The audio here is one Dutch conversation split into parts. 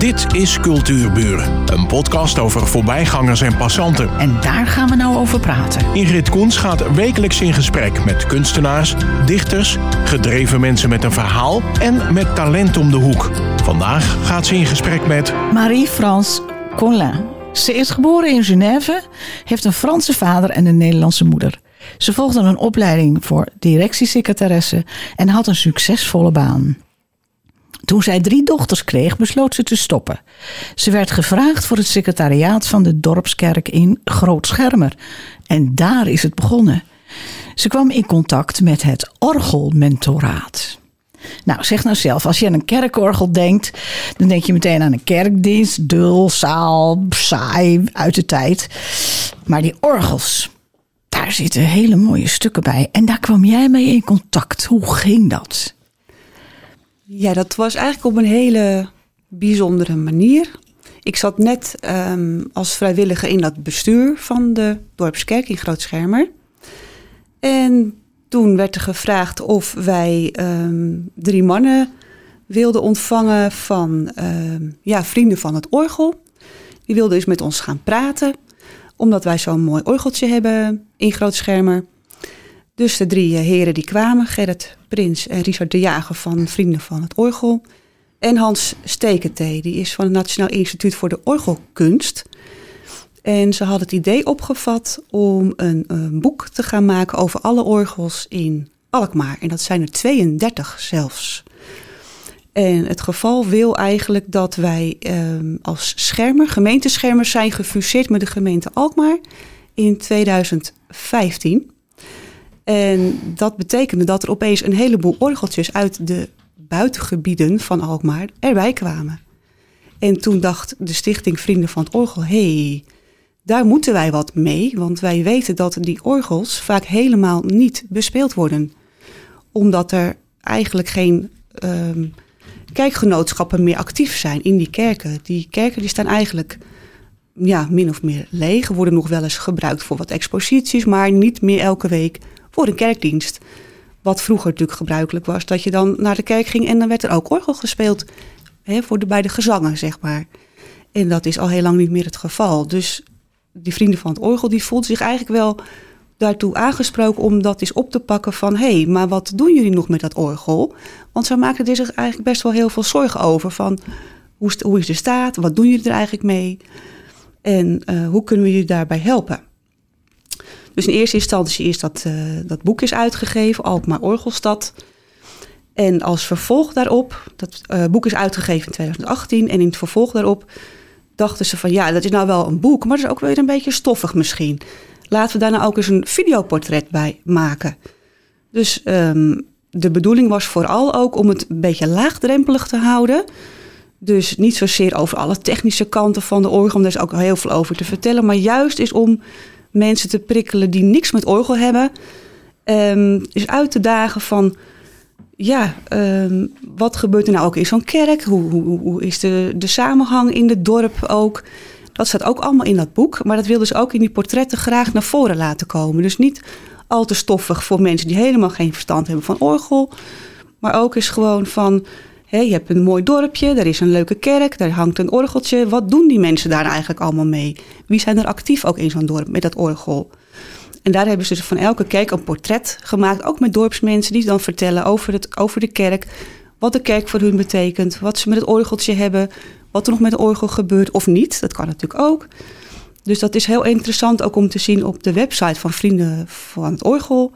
Dit is Cultuurburen, een podcast over voorbijgangers en passanten. En daar gaan we nou over praten. Ingrid Koens gaat wekelijks in gesprek met kunstenaars, dichters, gedreven mensen met een verhaal en met talent om de hoek. Vandaag gaat ze in gesprek met Marie-France Collin. Ze is geboren in Genève, heeft een Franse vader en een Nederlandse moeder. Ze volgde een opleiding voor directiesecretaresse en had een succesvolle baan. Toen zij drie dochters kreeg, besloot ze te stoppen. Ze werd gevraagd voor het secretariaat van de dorpskerk in Grootschermer. En daar is het begonnen. Ze kwam in contact met het orgelmentoraat. Nou, zeg nou zelf, als je aan een kerkorgel denkt, dan denk je meteen aan een kerkdienst, dul, zaal, saai, uit de tijd. Maar die orgels, daar zitten hele mooie stukken bij. En daar kwam jij mee in contact. Hoe ging dat? Ja, dat was eigenlijk op een hele bijzondere manier. Ik zat net um, als vrijwilliger in dat bestuur van de Dorpskerk in Grootschermer. En toen werd er gevraagd of wij um, drie mannen wilden ontvangen van um, ja, vrienden van het orgel. Die wilden eens met ons gaan praten, omdat wij zo'n mooi orgeltje hebben in Grootschermer. Dus de drie eh, heren die kwamen, Gerrit Prins en Richard de Jager van Vrienden van het Orgel. En Hans Stekentee, die is van het Nationaal Instituut voor de Orgelkunst. En ze hadden het idee opgevat om een, een, boek te gaan maken over alle orgels in Alkmaar. En dat zijn er 32 zelfs. En het geval wil eigenlijk dat wij um, als schermer, gemeenteschermers, zijn gefuseerd met de gemeente Alkmaar in 2015. En dat betekende dat er opeens een heleboel orgeltjes uit de buitengebieden van Alkmaar erbij kwamen. En toen dacht de stichting Vrienden van het Orgel, hey, daar moeten wij wat mee, want wij weten dat die orgels vaak helemaal niet bespeeld worden. Omdat er eigenlijk geen um, kijkgenootschappen meer actief zijn in die kerken. Die kerken die staan eigenlijk ja, min of meer leeg, worden nog wel eens gebruikt voor wat exposities, maar niet meer elke week voor een kerkdienst. Wat vroeger natuurlijk gebruikelijk was, dat je dan naar de kerk ging en dan werd er ook orgel gespeeld. Hè, voor de, bij de gezangen, zeg maar. En dat is al heel lang niet meer het geval. Dus die vrienden van het orgel, die voelden zich eigenlijk wel daartoe aangesproken om dat eens op te pakken van... hé, hey, maar wat doen jullie nog met dat orgel? Want ze maken er zich eigenlijk best wel heel veel zorgen over. Van hoe, hoe is de staat? Wat doen jullie er eigenlijk mee? En uh, hoe kunnen we jullie daarbij helpen? Dus in eerste instantie is dat, uh, dat boek is uitgegeven, Alkmaar Orgelstad. En als vervolg daarop, dat uh, boek is uitgegeven in 2018 en in het vervolg daarop dachten ze van ja, dat is nou wel een boek, maar dat is ook weer een beetje stoffig misschien. Laten we daar nou ook eens een videoportret bij maken. Dus um, de bedoeling was vooral ook om het een beetje laagdrempelig te houden. Dus niet zozeer over alle technische kanten van de orgel, daar is ook heel veel over te vertellen, maar juist is om mensen te prikkelen die niks met orgel hebben. Um, is uit te dagen van, ja, um, wat gebeurt er nou ook in zo'n kerk? Hoe, hoe, hoe, is de, de samenhang in het dorp ook? Dat staat ook allemaal in dat boek. Maar dat wilden ze ook in die portretten graag naar voren laten komen. Dus niet al te stoffig voor mensen die helemaal geen verstand hebben van orgel. Maar ook is gewoon van, Je hebt een mooi dorpje, er is een leuke kerk, daar hangt een orgeltje. Wat doen die mensen daar eigenlijk allemaal mee? Wie zijn er actief ook in zo'n dorp met dat orgel? En daar hebben ze dus van elke kerk een portret gemaakt, ook met dorpsmensen die dan vertellen over, het, over de kerk. Wat de kerk voor hun betekent, wat ze met het orgeltje hebben, wat er nog met het orgel gebeurt of niet. Dat kan natuurlijk ook. Dus dat is heel interessant ook om te zien op de website van Vrienden van het Orgel.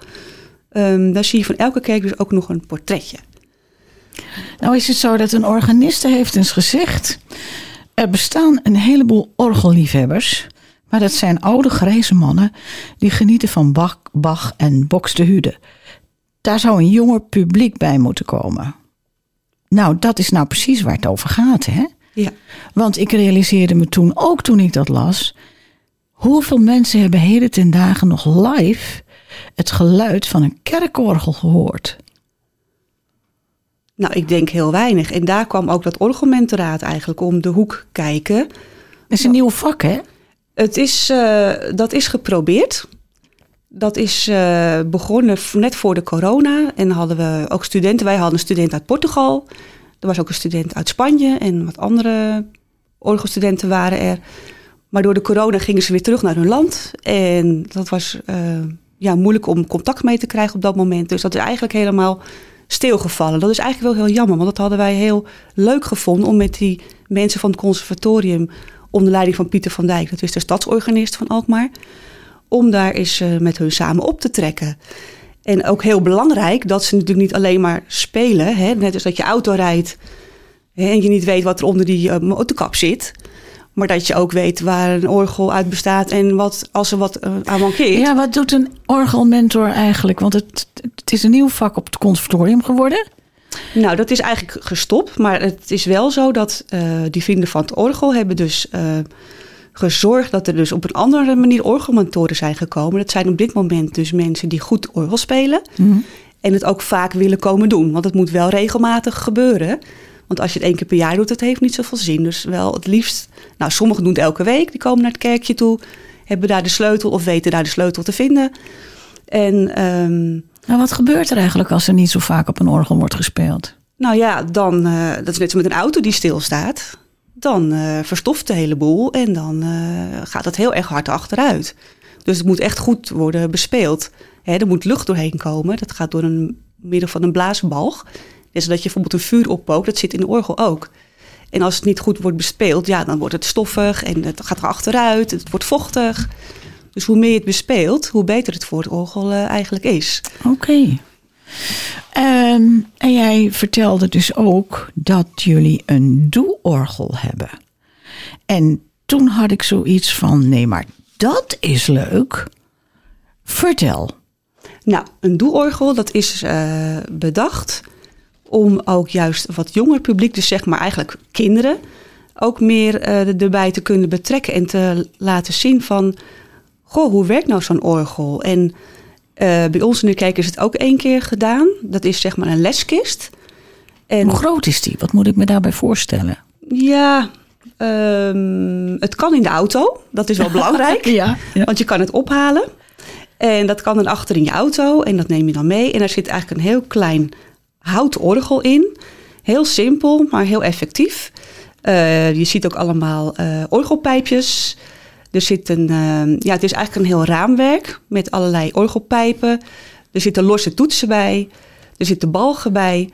Um, daar zie je van elke kerk dus ook nog een portretje. Nou is het zo dat een organiste heeft eens gezegd... er bestaan een heleboel orgelliefhebbers... maar dat zijn oude grijze mannen... die genieten van Bach, Bach en Buxtehude. Daar zou een jonger publiek bij moeten komen. Nou, dat is nou precies waar het over gaat, hè? Ja. Want ik realiseerde me toen, ook toen ik dat las... hoeveel mensen hebben heden ten dagen nog live... het geluid van een kerkorgel gehoord... Nou, ik denk heel weinig. En daar kwam ook dat orgelmentoraat eigenlijk om de hoek kijken. Dat is een nieuw vak, hè? Het is, uh, dat is geprobeerd. Dat is uh, begonnen net voor de corona. En hadden we ook studenten. Wij hadden een student uit Portugal. Er was ook een student uit Spanje en wat andere orgelstudenten waren er. Maar door de corona gingen ze weer terug naar hun land. En dat was uh, ja, moeilijk om contact mee te krijgen op dat moment. Dus dat is eigenlijk helemaal stilgevallen. Dat is eigenlijk wel heel jammer, want dat hadden wij heel leuk gevonden om met die mensen van het conservatorium onder leiding van Pieter van Dijk, dat is de stadsorganist van Alkmaar, om daar eens uh, met hun samen op te trekken. En ook heel belangrijk dat ze natuurlijk niet alleen maar spelen, hè, net als dat je auto rijdt en je niet weet wat er onder die uh, motorkap zit. Maar dat je ook weet waar een orgel uit bestaat en wat, als er wat uh, aan mankeert. Ja, wat doet een orgelmentor eigenlijk? Want het, het is een nieuw vak op het conservatorium geworden. Nou, dat is eigenlijk gestopt. Maar het is wel zo dat uh, die vrienden van het orgel hebben dus uh, gezorgd dat er dus op een andere manier orgelmentoren zijn gekomen. Dat zijn op dit moment dus mensen die goed orgel spelen. Mm -hmm. En het ook vaak willen komen doen. Want het moet wel regelmatig gebeuren. Want als je het één keer per jaar doet, het heeft niet zoveel zin. Dus wel het liefst, nou sommigen doen het elke week. Die komen naar het kerkje toe, hebben daar de sleutel of weten daar de sleutel te vinden. En... Um, nou, wat gebeurt er eigenlijk als er niet zo vaak op een orgel wordt gespeeld? Nou ja, dan, uh, dat is net zo met een auto die stilstaat. Dan uh, verstoft de hele boel en dan uh, gaat het heel erg hard achteruit. Dus het moet echt goed worden bespeeld. Hè, er moet lucht doorheen komen. Dat gaat door een middel van een blaasbalg. Dus dat je bijvoorbeeld een vuur oppookt, dat zit in de orgel ook. En als het niet goed wordt bespeeld, ja, dan wordt het stoffig en het gaat er achteruit. Het wordt vochtig. Dus hoe meer je het bespeelt, hoe beter het voor het orgel uh, eigenlijk is. Oké. Okay. Um, en jij vertelde dus ook dat jullie een doe-orgel hebben. En toen had ik zoiets van: nee, maar dat is leuk. Vertel. Nou, een doe-orgel, dat is uh, bedacht om ook juist wat jonger publiek, dus zeg maar eigenlijk kinderen, ook meer uh, erbij te kunnen betrekken en te laten zien van goh, hoe werkt nou zo'n orgel? En uh, bij ons in de kerk is het ook één keer gedaan. Dat is zeg maar een leskist. En, hoe groot is die? Wat moet ik me daarbij voorstellen? Ja, um, het kan in de auto. Dat is wel belangrijk. ja, ja. Want je kan het ophalen. En dat kan dan achter in je auto. En dat neem je dan mee. En daar zit eigenlijk een heel klein houten orgel in. Heel simpel, maar heel effectief. Uh, je ziet ook allemaal uh, orgelpijpjes. Er zit een, uh, ja, het is eigenlijk een heel raamwerk met allerlei orgelpijpen. Er zitten losse toetsen bij. Er zitten balgen bij.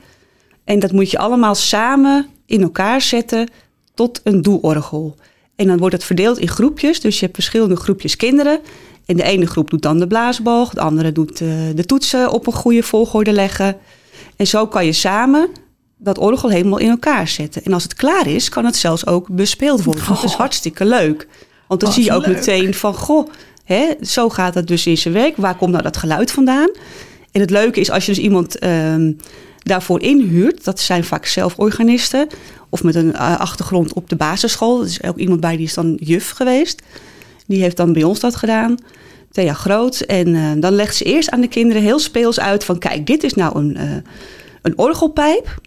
En dat moet je allemaal samen in elkaar zetten tot een doeorgel. En dan wordt het verdeeld in groepjes. Dus je hebt verschillende groepjes kinderen. En de ene groep doet dan de blaasbalg. De andere doet de toetsen op een goede volgorde leggen. En zo kan je samen dat orgel helemaal in elkaar zetten. En als het klaar is, kan het zelfs ook bespeeld worden. Dat is hartstikke leuk. Want dan Wat zie je ook leuk. meteen van, goh, hè, zo gaat het dus in zijn werk. Waar komt nou dat geluid vandaan? En het leuke is als je dus iemand ehm, daarvoor inhuurt, dat zijn vaak zelforganisten of met een eh, achtergrond op de basisschool. Er is ook iemand bij die is dan juf geweest. Die heeft dan bij ons dat gedaan. Thea Groot. En eh, dan legt ze eerst aan de kinderen heel speels uit van... kijk, dit is nou een, eh, een orgelpijp.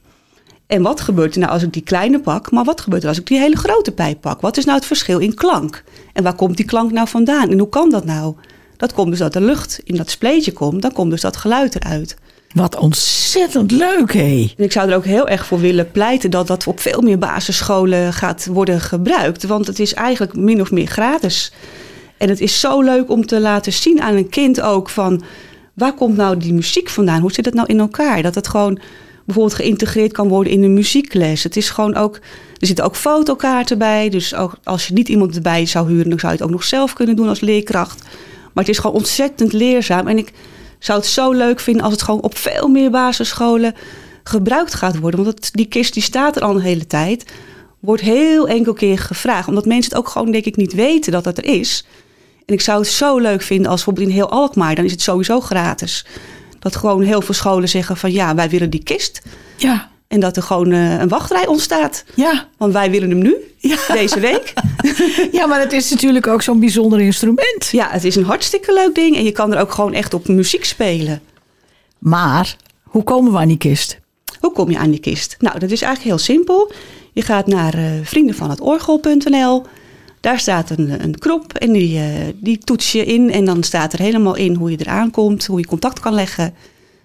En wat gebeurt er nou als ik die kleine pak? Maar wat gebeurt er als ik die hele grote pijp pak? Wat is nou het verschil in klank? En waar komt die klank nou vandaan? En hoe kan dat nou? Dat komt dus dat er lucht in dat spleetje komt. Dan komt dus dat geluid eruit. Wat ontzettend leuk, hé. En ik zou er ook heel erg voor willen pleiten dat dat op veel meer basisscholen gaat worden gebruikt. Want het is eigenlijk min of meer gratis. En het is zo leuk om te laten zien aan een kind ook van waar komt nou die muziek vandaan? Hoe zit het nou in elkaar? Dat het gewoon bijvoorbeeld geïntegreerd kan worden in een muziekles. Het is gewoon ook, er zitten ook fotokaarten bij. Dus ook als je niet iemand erbij zou huren, dan zou je het ook nog zelf kunnen doen als leerkracht. Maar het is gewoon ontzettend leerzaam. En ik zou het zo leuk vinden als het gewoon op veel meer basisscholen gebruikt gaat worden. Want die kist die staat er al een hele tijd. Wordt heel enkel keer gevraagd. Omdat mensen het ook gewoon denk ik niet weten dat dat er is. En ik zou het zo leuk vinden als bijvoorbeeld in heel Alkmaar. Dan is het sowieso gratis. Dat gewoon heel veel scholen zeggen van ja, wij willen die kist. Ja, En dat er gewoon uh, een wachtrij ontstaat. ja. Want wij willen hem nu, Ja. deze week. ja, maar het is natuurlijk ook zo'n bijzonder instrument. Ja, het is een hartstikke leuk ding. En je kan er ook gewoon echt op muziek spelen. Maar, hoe komen we aan die kist? Hoe kom je aan die kist? Nou, dat is eigenlijk heel simpel. Je gaat naar uh, vriendenvanhetorgel.nl. Daar staat een, een knop en die, uh, die toets je in. En dan staat er helemaal in hoe je eraan komt, hoe je contact kan leggen.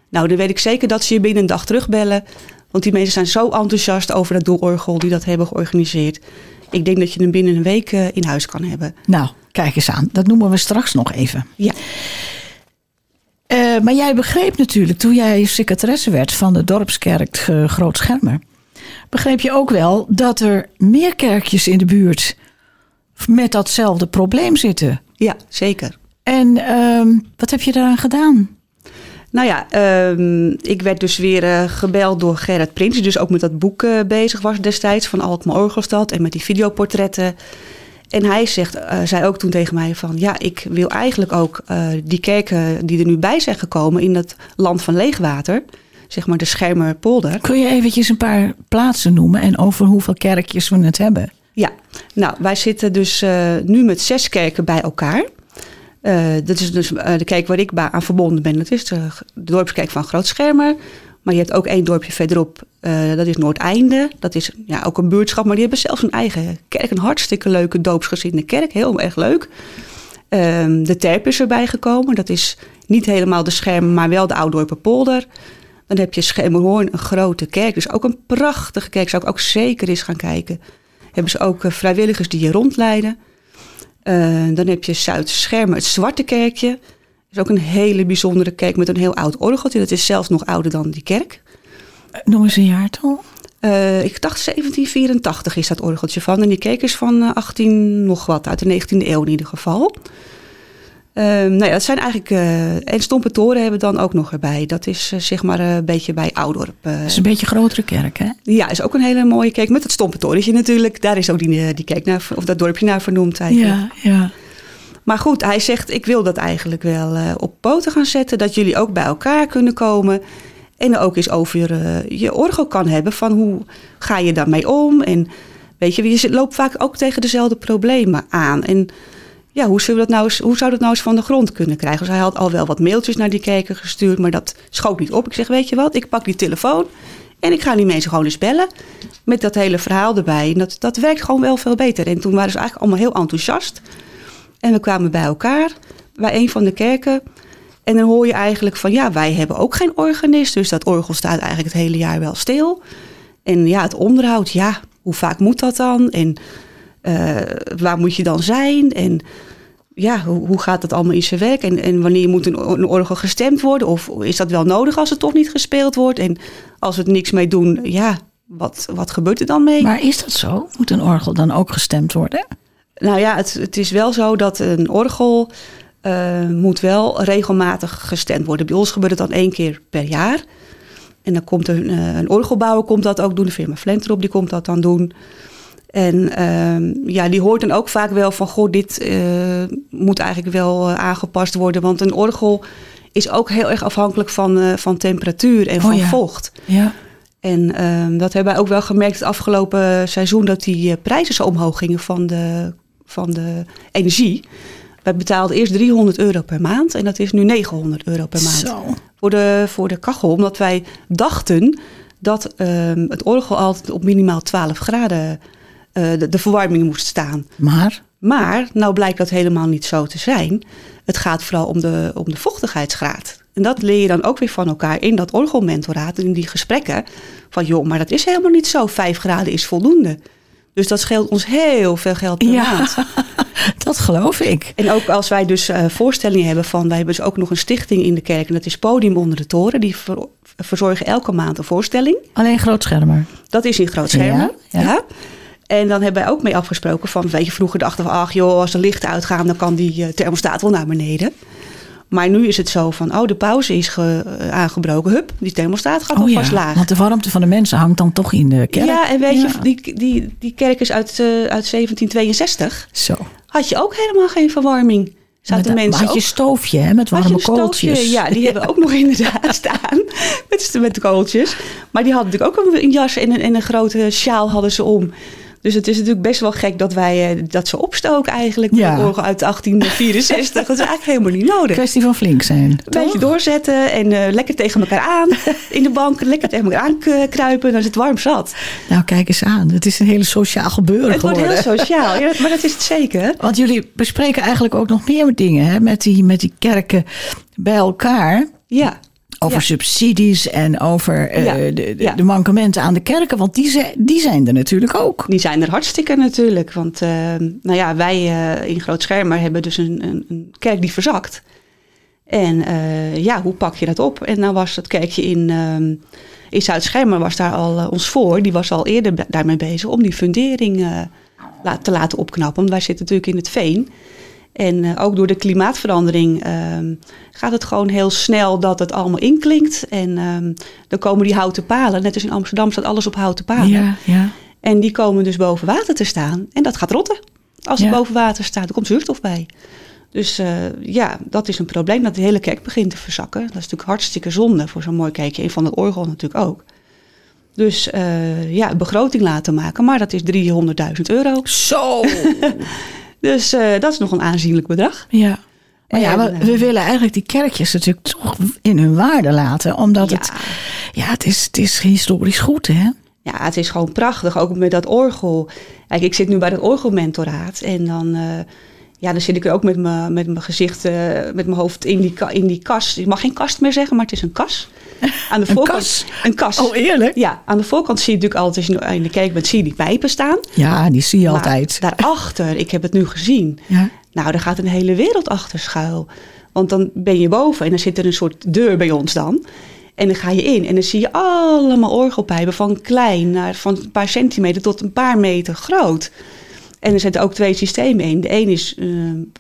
Nou, dan weet ik zeker dat ze je binnen een dag terugbellen. Want die mensen zijn zo enthousiast over dat doororgel die dat hebben georganiseerd. Ik denk dat je hem binnen een week eh, in huis kan hebben. Nou, kijk eens aan. Dat noemen we straks nog even. Ja. Uh, maar jij begreep natuurlijk, toen jij secretaresse werd van de dorpskerk Groot Schermer, begreep je ook wel dat er meer kerkjes in de buurt met datzelfde probleem zitten. Ja, zeker. En uh, wat heb je daaraan gedaan? Nou ja, uh, ik werd dus weer uh, gebeld door Gerrit Prins, die dus ook met dat boek uh, bezig was destijds van Alkmaar Orgelstad en met die videoportretten. En hij zegt, uh, zei ook toen tegen mij van ja, ik wil eigenlijk ook die kerken die er nu bij zijn gekomen in het land van leegwater, zeg maar de Schermerpolder. Kun je eventjes een paar plaatsen noemen en over hoeveel kerkjes we het hebben? Ja, nou wij zitten dus nu met zes kerken bij elkaar. Uh, dat is dus uh, de kerk waar ik aan verbonden ben. Dat is de, dorpskerk van Groot Schermer. Maar je hebt ook één dorpje verderop, dat is Noordeinde. Dat is ja, ook een buurtschap, maar die hebben zelfs een eigen kerk. Een hartstikke leuke doopsgezinde kerk, heel erg leuk. Ehm, de Terp is erbij gekomen. Dat is niet helemaal de Schermer, maar wel de Ouddorpenpolder. Dan heb je Schermerhoorn, een grote kerk. Dus ook een prachtige kerk, zou ik ook zeker eens gaan kijken. Hebben ze ook vrijwilligers die je rondleiden. Uh, dan heb je Zuid-Schermen, het Zwarte Kerkje. Dat is ook een hele bijzondere kerk met een heel oud orgeltje. Dat is zelfs nog ouder dan die kerk. Noem eens een jaartal. Uh, ik dacht 1784 is dat orgeltje van. En die kerk is van 18 nog wat, uit de 19e eeuw in ieder geval. Uh, nou ja, dat zijn eigenlijk. Uh, en Stompe Toren hebben we dan ook nog erbij. Dat is uh, zeg maar een beetje bij Oudorp. dat is een beetje een grotere kerk, hè? Ja, is ook een hele mooie kerk. Met het Stompe Torentje natuurlijk. Daar is ook die, die kerk naar, of dat dorpje naar vernoemd eigenlijk. Ja, ja. Maar goed, hij zegt: Ik wil dat eigenlijk wel op poten gaan zetten. Dat jullie ook bij elkaar kunnen komen. En ook eens over je orgel kan hebben. Van hoe ga je daarmee om? En weet je, je loopt vaak ook tegen dezelfde problemen aan. En ja, hoe, we dat nou eens, hoe zou dat nou eens van de grond kunnen krijgen? Dus hij had al wel wat mailtjes naar die kerken gestuurd, maar dat schoot niet op. Ik zeg, weet je wat, ik pak die telefoon en ik ga die mensen gewoon eens bellen. Met dat hele verhaal erbij. Dat, dat werkt gewoon wel veel beter. En toen waren ze eigenlijk allemaal heel enthousiast. En we kwamen bij elkaar, bij een van de kerken. En dan hoor je eigenlijk van, ja, wij hebben ook geen organist. Dus dat orgel staat eigenlijk het hele jaar wel stil. En ja, het onderhoud, ja, hoe vaak moet dat dan? En uh, waar moet je dan zijn? En ja, hoe, hoe gaat dat allemaal in zijn werk? En, en wanneer moet een, een, orgel gestemd worden? Of is dat wel nodig als het toch niet gespeeld wordt? En als we er niks mee doen, ja, wat, wat gebeurt er dan mee? Maar is dat zo? Moet een orgel dan ook gestemd worden? Nou ja, het, het is wel zo dat een orgel uh, moet wel regelmatig gestemd worden. Bij ons gebeurt het dan één keer per jaar. En dan komt een, een orgelbouwer komt dat ook doen. De firma Flenterop die komt dat dan doen. En uh, ja, die hoort dan ook vaak wel van, goh, dit uh, moet eigenlijk wel uh, aangepast worden. Want een orgel is ook heel erg afhankelijk van, uh, van temperatuur en van oh ja. vocht. Ja. En ehm, dat hebben wij ook wel gemerkt het afgelopen seizoen, dat die prijzen zo omhoog gingen van de, van de energie. Wij betaalden eerst 300 euro per maand en dat is nu 900 euro per maand. Zo. Voor de, voor de kachel, omdat wij dachten dat ehm, het orgel altijd op minimaal 12 graden de, de, verwarming moest staan. Maar? Maar, nou blijkt dat helemaal niet zo te zijn. Het gaat vooral om de, om de vochtigheidsgraad. En dat leer je dan ook weer van elkaar in dat orgelmentoraat, in die gesprekken. Van joh, maar dat is helemaal niet zo. Vijf graden is voldoende. Dus dat scheelt ons heel veel geld per ja, maand. dat geloof ik. En ook als wij dus uh, voorstellingen hebben van... wij hebben dus ook nog een stichting in de kerk... en dat is Podium onder de Toren. Die ver, verzorgen elke maand een voorstelling. Alleen Grootschermer? Dat is in Grootschermer, ja. ja. ja. En dan hebben wij ook mee afgesproken van, weet je, vroeger dachten we, ach joh, als de lichten uitgaan, dan kan die thermostaat wel naar beneden. Maar nu is het zo van, oh, de pauze is ge, uh, aangebroken. Hup, die thermostaat gaat oh, alvast ja, laag. Want de warmte van de mensen hangt dan toch in de kerk. Ja, en weet ja. je, die, die, die kerk is uit, uh, uit 1762. Zo. Had je ook helemaal geen verwarming. Zaten met, mensen had je ook, stoofje hè, met warme kooltjes. Stoofje, ja, die ja. hebben ook nog inderdaad staan. Met, met kooltjes. Maar die hadden natuurlijk ook een jas en een, en een grote sjaal hadden ze om. Dus het is natuurlijk best wel gek dat wij uh, dat ze opstoken eigenlijk. Ja. De uit 1864. dat is eigenlijk helemaal niet nodig. Kwestie van flink zijn. Een beetje doorzetten en uh, lekker tegen elkaar aan. In de bank lekker tegen elkaar aan kruipen. Dan is het warm zat. Nou, kijk eens aan. Het is een hele sociaal gebeuren Het wordt heel sociaal. Ja, maar dat is het zeker. Want jullie bespreken eigenlijk ook nog meer dingen hè? Met, die, met die kerken bij elkaar. Ja. Over Ja. subsidies en over eh, Ja, de, de, de mankementen aan de kerken. Want die, zijn- die zijn er natuurlijk ook. Die zijn er hartstikke natuurlijk. Want eh, nou ja, wij eh, in Groot Schermer hebben dus een, een, een kerk die verzakt. En ja, hoe pak je dat op? En nou was het kerkje in, ehm in Zuid-Schermer was daar al ons voor. Die was al eerder daarmee bezig om die fundering te laten opknappen. Want wij zitten natuurlijk in het veen. En eh, ook door de klimaatverandering ehm, gaat het gewoon heel snel dat het allemaal inklinkt. En ehm, dan komen die houten palen. Net als in Amsterdam staat alles op houten palen. Ja, ja. En die komen dus boven water te staan. En dat gaat rotten. Als het Ja. boven water staat, er komt zuurstof bij. Dus eh, ja, dat is een probleem. Dat de hele kerk begint te verzakken. Dat is natuurlijk hartstikke zonde voor zo'n mooi kerkje. En van het orgel natuurlijk ook. Dus eh, ja, begroting laten maken. Maar dat is 300.000 euro. Zo. Dus eh, dat is nog een aanzienlijk bedrag. ja. Maar ja, we, eh, we willen eigenlijk die kerkjes natuurlijk toch in hun waarde laten. Omdat Ja. het, ja, het, is, het is historisch goed, hè? Ja, het is gewoon prachtig. Ook met dat orgel. Kijk, ik zit nu bij het orgelmentoraat. En dan, eh, ja, dan zit ik er ook met mijn met mijn gezicht, eh, met mijn hoofd in die, in die kast. Ik mag geen kast meer zeggen, maar het is een kas. Aan de Een voorkant, kas? Een kas. Oh, eerlijk? Ja, aan de voorkant zie je natuurlijk altijd, als je in de kerk bent, zie je die pijpen staan. Ja, die zie je Maar altijd. daarachter, ik heb het nu gezien. Ja. Nou, daar gaat een hele wereld achter schuil. Want dan ben je boven en dan zit er een soort deur bij ons dan. En dan ga je in en dan zie je allemaal orgelpijpen van klein naar van een paar centimeter tot een paar meter groot. En er zitten ook twee systemen in. De een is,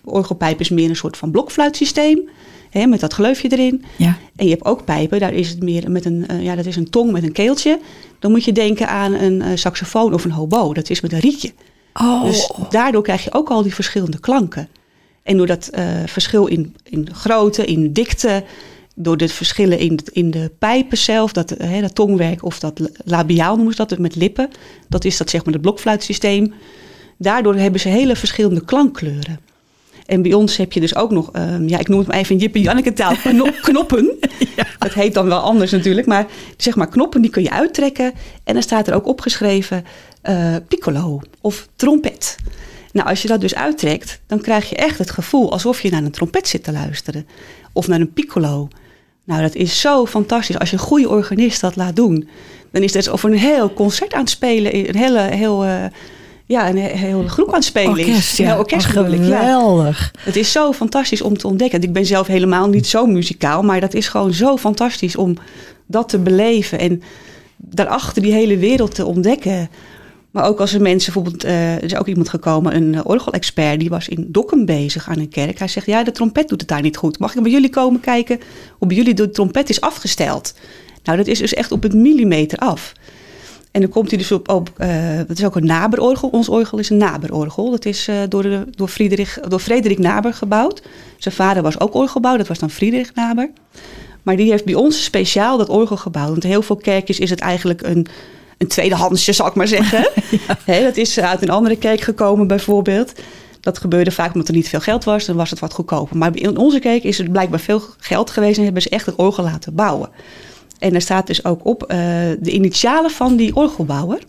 orgelpijp is meer een soort van blokfluitsysteem. Hè, met dat gleufje erin. Ja. En je hebt ook pijpen, daar is het meer met een, eh, ja, dat is een tong met een keeltje. Dan moet je denken aan een eh, saxofoon of een hobo. Dat is met een rietje. Oh, Dus daardoor krijg je ook al die verschillende klanken. En door dat verschil in, in grootte, in dikte, door de verschillen in, in de pijpen zelf, dat, hè, dat tongwerk of dat labiaal noemen ze dat, met lippen, dat is dat zeg maar het blokfluitsysteem. Daardoor hebben ze hele verschillende klankkleuren. En bij ons heb je dus ook nog, ehm, ja, ik noem het maar even in Jip en Janneke taal, kno- knoppen. Dat heet dan wel anders natuurlijk, maar zeg maar knoppen die kun je uittrekken. En dan staat er ook opgeschreven eh, piccolo of trompet. Nou, als je dat dus uittrekt, dan krijg je echt het gevoel alsof je naar een trompet zit te luisteren. Of naar een piccolo. Nou, dat is zo fantastisch. Als je een goede organist dat laat doen, dan is het alsof er een heel concert aan het spelen. Een hele, heel, eh, ja, een he- hele groep aan het spelen is. orkest, ja. orkest geweldig. Het is zo fantastisch om te ontdekken. Ik ben zelf helemaal niet zo muzikaal, maar dat is gewoon zo fantastisch om dat te beleven en daarachter die hele wereld te ontdekken. Maar ook als er mensen, bijvoorbeeld, eh, er is ook iemand gekomen, een eh, orgelexpert, die was in Dokkum bezig aan een kerk. Hij zegt, ja, de trompet doet het daar niet goed. Mag ik bij jullie komen kijken hoe bij jullie de trompet is afgesteld? Nou, dat is dus echt op het millimeter af. En dan komt hij dus op, op eh, dat is ook een naberorgel. Ons orgel is een naberorgel. Dat is eh, door, de, door, Friedrich, door Frederik Naber gebouwd. Zijn vader was ook orgelbouw, dat was dan Friedrich Naber. Maar die heeft bij ons speciaal dat orgel gebouwd. Want in heel veel kerkjes is het eigenlijk een, een tweedehandsje, zal ik maar zeggen. Dat is uit een andere kerk gekomen bijvoorbeeld. Dat gebeurde vaak omdat er niet veel geld was, dan was het wat goedkoper. Maar in onze kerk is er blijkbaar veel geld geweest en hebben ze echt het orgel laten bouwen. En daar staat dus ook op eh, de initialen van die orgelbouwer.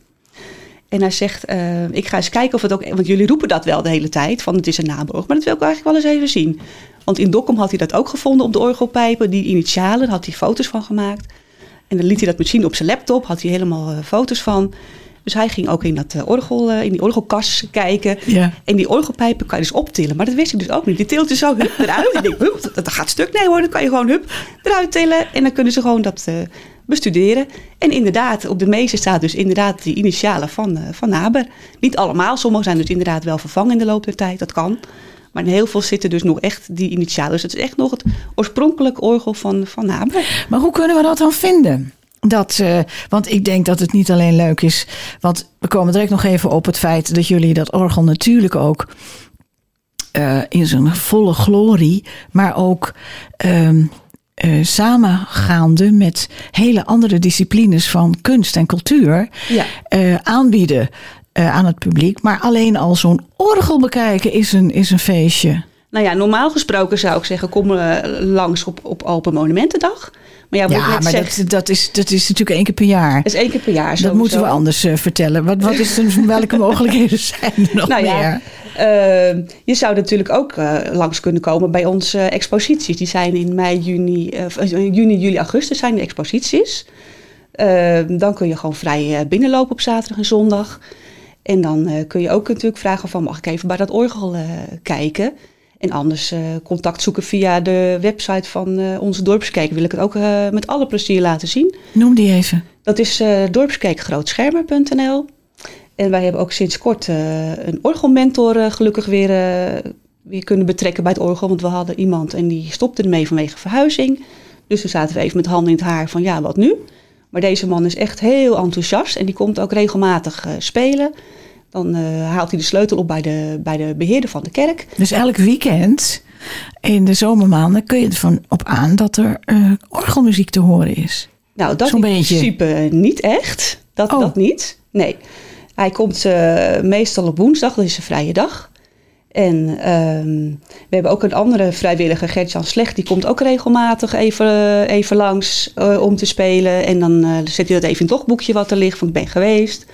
En hij zegt, eh, ik ga eens kijken of het ook... Want jullie roepen dat wel de hele tijd, van het is een naamorgel. Maar dat wil ik eigenlijk wel eens even zien. Want in Dokkum had hij dat ook gevonden op de orgelpijpen. Die initialen, daar had hij foto's van gemaakt. En dan liet hij dat misschien op zijn laptop, had hij helemaal eh, foto's van. Dus hij ging ook in, dat, eh, orgel, eh, in die orgelkas kijken. Ja. En die orgelpijpen kan je dus optillen. Maar dat wist ik dus ook niet. Die tilt je zo hup, eruit. ik denk, hup, dat, gaat stuk. Nee hoor, dan kan je gewoon hup, eruit tillen. En dan kunnen ze gewoon dat eh, bestuderen. En inderdaad, op de meeste staat dus inderdaad die initialen van, van Naber. Niet allemaal. Sommige zijn dus inderdaad wel vervangen in de loop der tijd. Dat kan. Maar in heel veel zitten dus nog echt die initialen. Dus het is echt nog het oorspronkelijk orgel van, van Naber. Maar hoe kunnen we dat dan vinden? Dat, eh, want ik denk dat het niet alleen leuk is. Want we komen direct nog even op het feit dat jullie dat orgel natuurlijk ook eh, in zijn volle glorie, maar ook ehm, eh, samengaande met hele andere disciplines van kunst en cultuur Ja. aanbieden aan het publiek. Maar alleen al zo'n orgel bekijken is een, is een feestje. Nou ja, normaal gesproken zou ik zeggen, kom langs op, op Open Monumentendag. Maar ja, wat ik Ja, maar dat, dat, is, dat is natuurlijk één keer per jaar. dat is één keer per jaar. Dat moeten we anders eh, vertellen. Wat, wat is er, welke mogelijkheden zijn er nog Nou meer? ja, eh, je zou natuurlijk ook eh, langs kunnen komen bij onze exposities. Die zijn in mei, juni, juni, juli, augustus zijn de exposities. Dan kun je gewoon vrij binnenlopen op zaterdag en zondag. En dan kun je ook natuurlijk vragen van mag ik even bij dat orgel kijken. En anders eh, contact zoeken via de website van eh, onze dorpskerk. Wil ik het ook eh, met alle plezier laten zien. Noem die even. Dat is dorpskerkgrootschermer.nl. En wij hebben ook sinds kort een orgelmentor gelukkig weer, weer kunnen betrekken bij het orgel. Want we hadden iemand en die stopte ermee vanwege verhuizing. Dus toen zaten we even met handen in het haar van ja, wat nu? Maar deze man is echt heel enthousiast en die komt ook regelmatig spelen. Dan eh, haalt hij de sleutel op bij de, bij de beheerder van de kerk. Dus elk weekend in de zomermaanden kun je ervan op aan dat er eh, orgelmuziek te horen is. Nou, dat in principe niet echt. Dat, Oh. dat niet. Nee. Hij komt eh, meestal op woensdag, dat is een vrije dag. En ehm, we hebben ook een andere vrijwilliger, Gert-Jan Slecht. Die komt ook regelmatig even, even langs om te spelen. En dan zet hij dat even in het logboekje wat er ligt, van ik ben geweest.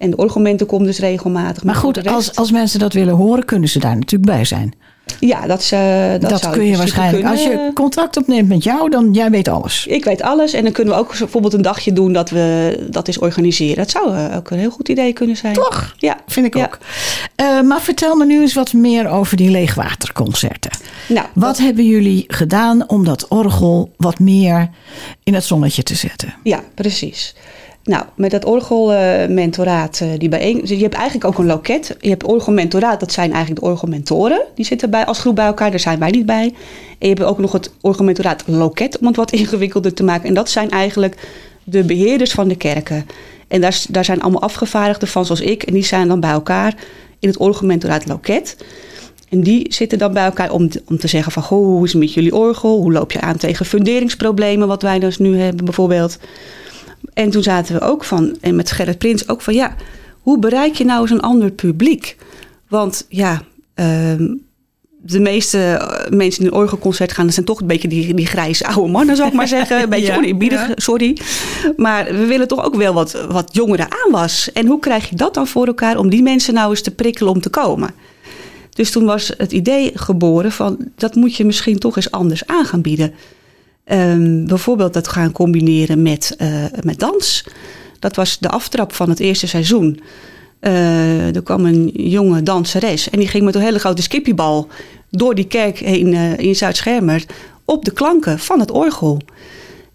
En de orgelmenten komt dus regelmatig. Maar goed, als, als mensen dat willen horen, kunnen ze daar natuurlijk bij zijn. Ja, dat, is, eh, dat, Dat, kun je waarschijnlijk. Als je contact opneemt met jou, dan jij weet alles. Ik weet alles. En dan kunnen we ook bijvoorbeeld een dagje doen dat we dat eens organiseren. Dat zou eh, ook een heel goed idee kunnen zijn. Toch? Ja. Vind ik Ja. ook. Eh, maar vertel me nu eens wat meer over die leegwaterconcerten. Nou, Wat hebben jullie gedaan om dat orgel wat meer in het zonnetje te zetten? Ja, precies. Nou, met dat orgelmentoraat, eh, die bijeen... Je hebt eigenlijk ook een loket. Je hebt orgelmentoraat, dat zijn eigenlijk de orgelmentoren. Die zitten bij, als groep bij elkaar, daar zijn wij niet bij. En je hebt ook nog het orgelmentoraat loket, om het wat ingewikkelder te maken. En dat zijn eigenlijk de beheerders van de kerken. En daar, daar zijn allemaal afgevaardigden van, zoals ik. En die zijn dan bij elkaar in het orgelmentoraat loket. En die zitten dan bij elkaar om, om te zeggen van... Goh, hoe is het met jullie orgel? Hoe loop je aan tegen funderingsproblemen, wat wij dus nu hebben bijvoorbeeld? En toen zaten we ook van, en met Gerrit Prins ook van... ja, hoe bereik je nou eens een ander publiek? Want ja, ehm, de meeste eh, mensen die een orgelconcert gaan... dat zijn toch een beetje die, die grijze oude mannen, zou ik maar zeggen. Een beetje Ja, oneerbiedig, ja. sorry. Maar we willen toch ook wel wat, wat jongeren aanwas. En hoe krijg je dat dan voor elkaar om die mensen nou eens te prikkelen om te komen? Dus toen was het idee geboren van dat moet je misschien toch eens anders aan gaan bieden. Ehm, bijvoorbeeld dat gaan combineren met, eh, met dans. Dat was de aftrap van het eerste seizoen. Eh, er kwam een jonge danseres en die ging met een hele grote skippiebal door die kerk heen eh, in Zuid-Schermer op de klanken van het orgel.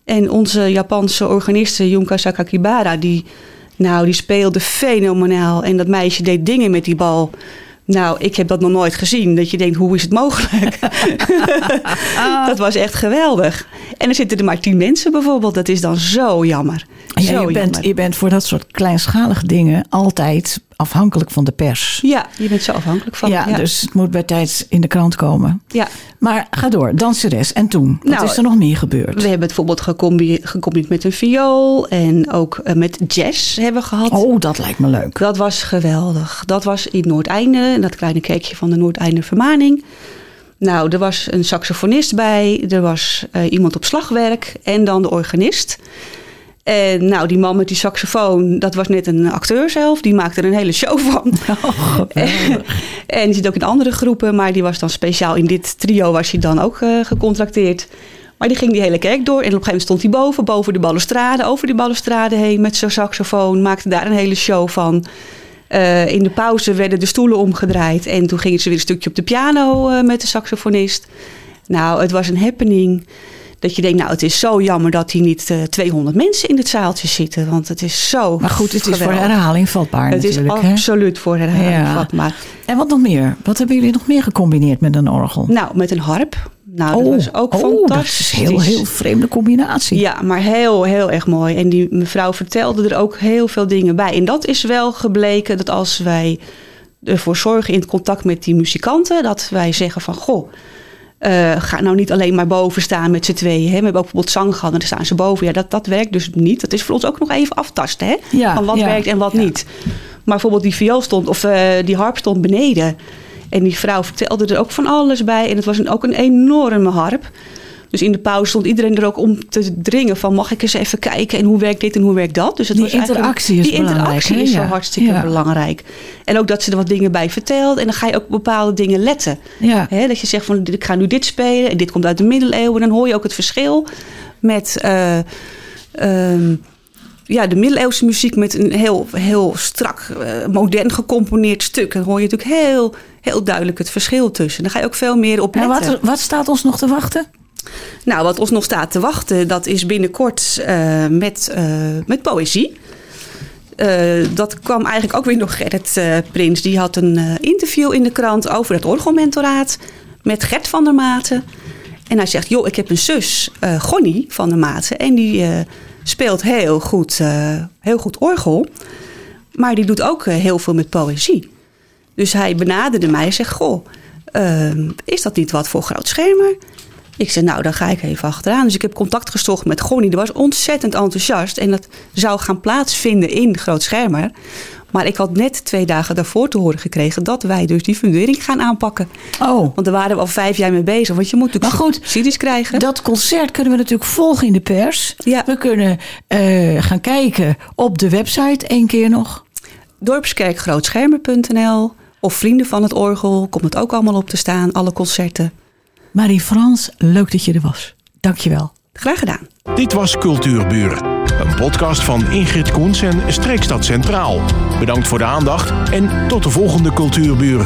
En onze Japanse organiste Junka Sakakibara, die, nou, die speelde fenomenaal. En dat meisje deed dingen met die bal. Nou, ik heb dat nog nooit gezien. Dat je denkt, hoe is het mogelijk? dat was echt geweldig. En er zitten er maar tien mensen bijvoorbeeld. Dat is dan zo jammer. Ja, zo je, bent, jammer. je bent voor dat soort kleinschalige dingen altijd afhankelijk van de pers. Ja, je bent zo afhankelijk van. ja, dus het moet bij tijd in de krant komen. ja. Maar ga door, danseres. En toen? Wat Nou, is er nog meer gebeurd? We hebben het bijvoorbeeld gecombi- gecombineerd met een viool. En ook eh, met jazz hebben we gehad. Oh, dat lijkt me leuk. Dat was geweldig. Dat was in Noordeinde, dat kleine kerkje van de Noordeinde Vermaning. Nou, er was een saxofonist bij, er was eh, iemand op slagwerk en dan de organist. En nou, die man met die saxofoon, dat was net een acteur zelf. Die maakte er een hele show van. Oh, en die zit ook in andere groepen, maar die was dan speciaal in dit trio was hij dan ook eh, gecontracteerd. Maar die ging die hele kerk door en op een gegeven moment stond hij boven, boven de balustrade, over die balustrade heen met zijn saxofoon, maakte daar een hele show van. Eh, in de pauze werden de stoelen omgedraaid en toen gingen ze weer een stukje op de piano eh, met de saxofonist. Nou, het was een happening. Dat je denkt, nou, het is zo jammer dat hier niet eh 200 mensen in het zaaltje zitten. Want het is zo. Maar goed, het is voor herhaling vatbaar Het is hè? absoluut voor herhaling Ja. vatbaar. En wat nog meer? Wat hebben jullie nog meer gecombineerd met een orgel? Nou, met een harp. Nou, dat was ook oh, fantastisch. dat is een heel, heel vreemde combinatie. Ja, maar heel, heel erg mooi. En die mevrouw vertelde er ook heel veel dingen bij. En dat is wel gebleken dat als wij ervoor zorgen in het contact met die muzikanten, dat wij zeggen van goh. Eh, ga nou niet alleen maar boven staan met z'n tweeën. Hè. We hebben ook bijvoorbeeld zang gehad en dan staan ze boven. Ja, dat, dat werkt dus niet. Dat is voor ons ook nog even aftasten. Hè? Ja, van wat ja, werkt en wat ja. niet. Maar bijvoorbeeld die viool stond, of eh, die harp stond beneden. En die vrouw vertelde er ook van alles bij. En het was een, ook een enorme harp. Dus in de pauze stond iedereen er ook om te dringen van mag ik eens even kijken en hoe werkt dit en hoe werkt dat. Dus het Die was interactie is die interactie belangrijk, is zo Ja. hartstikke Ja. belangrijk. En ook dat ze er wat dingen bij vertelt en dan ga je ook op bepaalde dingen letten. Ja. Dat je zegt van ik ga nu dit spelen en dit komt uit de middeleeuwen. En dan hoor je ook het verschil met eh, ehm, ja, de middeleeuwse muziek met een heel, heel strak, eh, modern gecomponeerd stuk. Dan hoor je natuurlijk heel, heel duidelijk het verschil tussen. Dan ga je ook veel meer op En letten. wat, wat staat ons nog te wachten? Nou, wat ons nog staat te wachten, dat is binnenkort eh, met, eh, met poëzie. Eh, dat kwam eigenlijk ook weer door Gerrit Prins. Die had een interview in de krant over het orgelmentoraat met Gert van der Maten. En hij zegt, joh, ik heb een zus, Gonnie van der Maten. En die speelt heel goed, heel goed orgel. Maar die doet ook heel veel met poëzie. Dus hij benaderde mij en zegt, goh, is dat niet wat voor Groot Schermer? Ik zei, nou, dan ga ik even achteraan. Dus ik heb contact gezocht met Gonnie. Die was ontzettend enthousiast. En dat zou gaan plaatsvinden in Groot Schermer. Maar ik had net twee dagen daarvoor te horen gekregen... dat wij dus die fundering gaan aanpakken. Oh, Want daar waren we al vijf jaar mee bezig. Want je moet natuurlijk Maar goed, subsidies krijgen. dat concert kunnen we natuurlijk volgen in de pers. Ja. We kunnen eh, gaan kijken op de website één keer nog. Dorpskerkgrootschermer.nl of Vrienden van het Orgel. Komt het ook allemaal op te staan. Alle concerten. Marie-Frans, leuk dat je er was. Dankjewel. Graag gedaan. Dit was Cultuurbuur. Een podcast van Ingrid Koens en Streekstad Centraal. Bedankt voor de aandacht en tot de volgende Cultuurbuur.